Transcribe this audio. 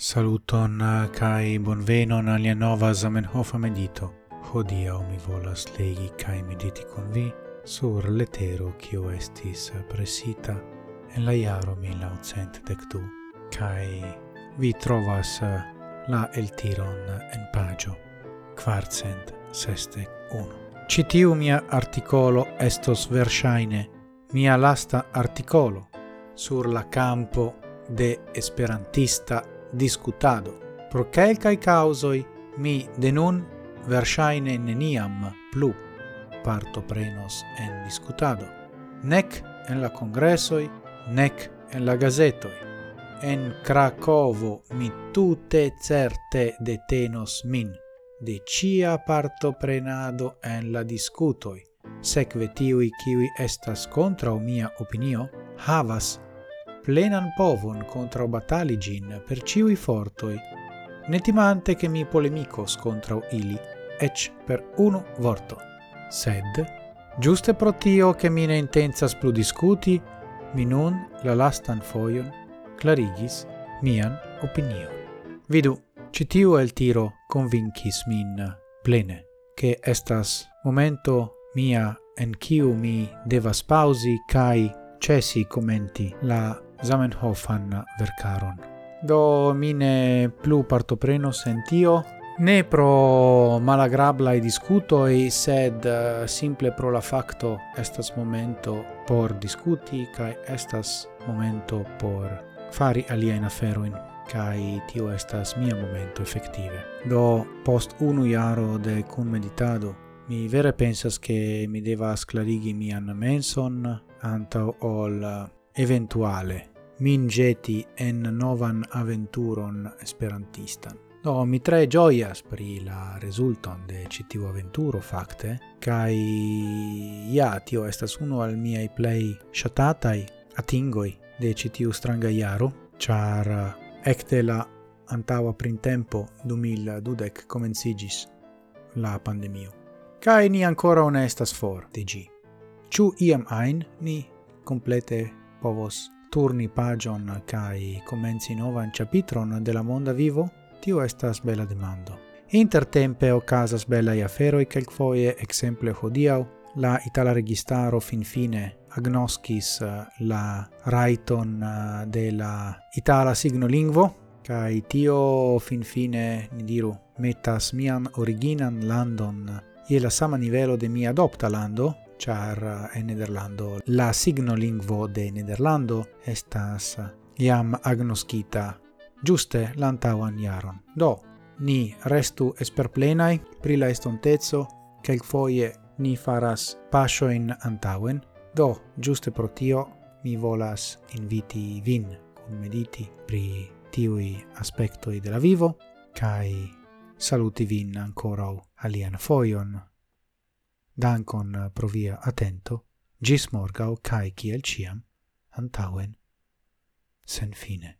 Saluton eh, kai bonvenon alia nova Zamenhofa medito. Hodia mi volas legi kai mediti kun vi sur letero kiu estis presita en la jaro 1912 kai vi trovas eh, la el tiron en pagio quarcent sestec uno. Citiu mia articolo estos versaine mia lasta articolo sur la campo de esperantista discutado. Pro quelcae causoi mi de nun versaine neniam plu partoprenos en discutado, nec en la congressoi, nec en la gazetoi. En Cracovo mi tute certe detenos min de cia partoprenado en la discutoi, secve tiui kiwi estas contra o mia opinio, havas plenan povon contraubatali gin per ciui fortoi, netimante che mi polemicos contra ili, ec per unu vorto. Sed, giuste pro tio che mine intensas plu discuti, mi nun la lastan foion clarigis mian opinion. Vidu, citiu el tiro convincis min plene, che estas momento mia en kiu mi devas pausi cae cesi commenti la Zamenhofan vercaron. Do mine plu partopreno sentio, ne pro malagrabla e discuto e sed eh, simple pro la facto estas momento por discuti, kai estas momento por fari aliaen aferoin kai tio estas mia momento effettive. Do post unu jaro de cum meditado mi vere pensas che mi devas clarigi mian menson anta ol eh, eventuale min geti en novan aventuron esperantistan. Do mi tre gioias pri la resulton de citiu aventuro facte, kai ja tio estas uno al miei play shatatai atingoi de citiu stranga iaro, char ecte eh, la antaua printempo 2012 comencigis la pandemio. Kai ni ancora onestas for digi. Ciu iam ein ni complete povos turni pagion kai comenzi novan chapitron de la monda vivo? Tio estas bela demando. Intertempe ocasas belai aferoi quelquefoie, exemple hodiau, la itala registaro finfine agnoscis eh, la raiton eh, de la itala signolingvo, kai tio finfine, ni diru, metas mian originan landon ie la sama nivelo de mia adopta lando, char eh, en Nederlando la signo lingvo de Nederlando estas iam agnoskita giuste l'antauan jaron. Do, ni restu esperplenai pri la estonteco, kelkfoje ni faras pasio in antauen. Do, giuste pro tio mi volas inviti vin mediti pri tiui aspectoi de la vivo, kai saluti vin ancora alian foion Dankon eh, pro via atento, gis morgau cae ciel ciam, antauen, sen fine.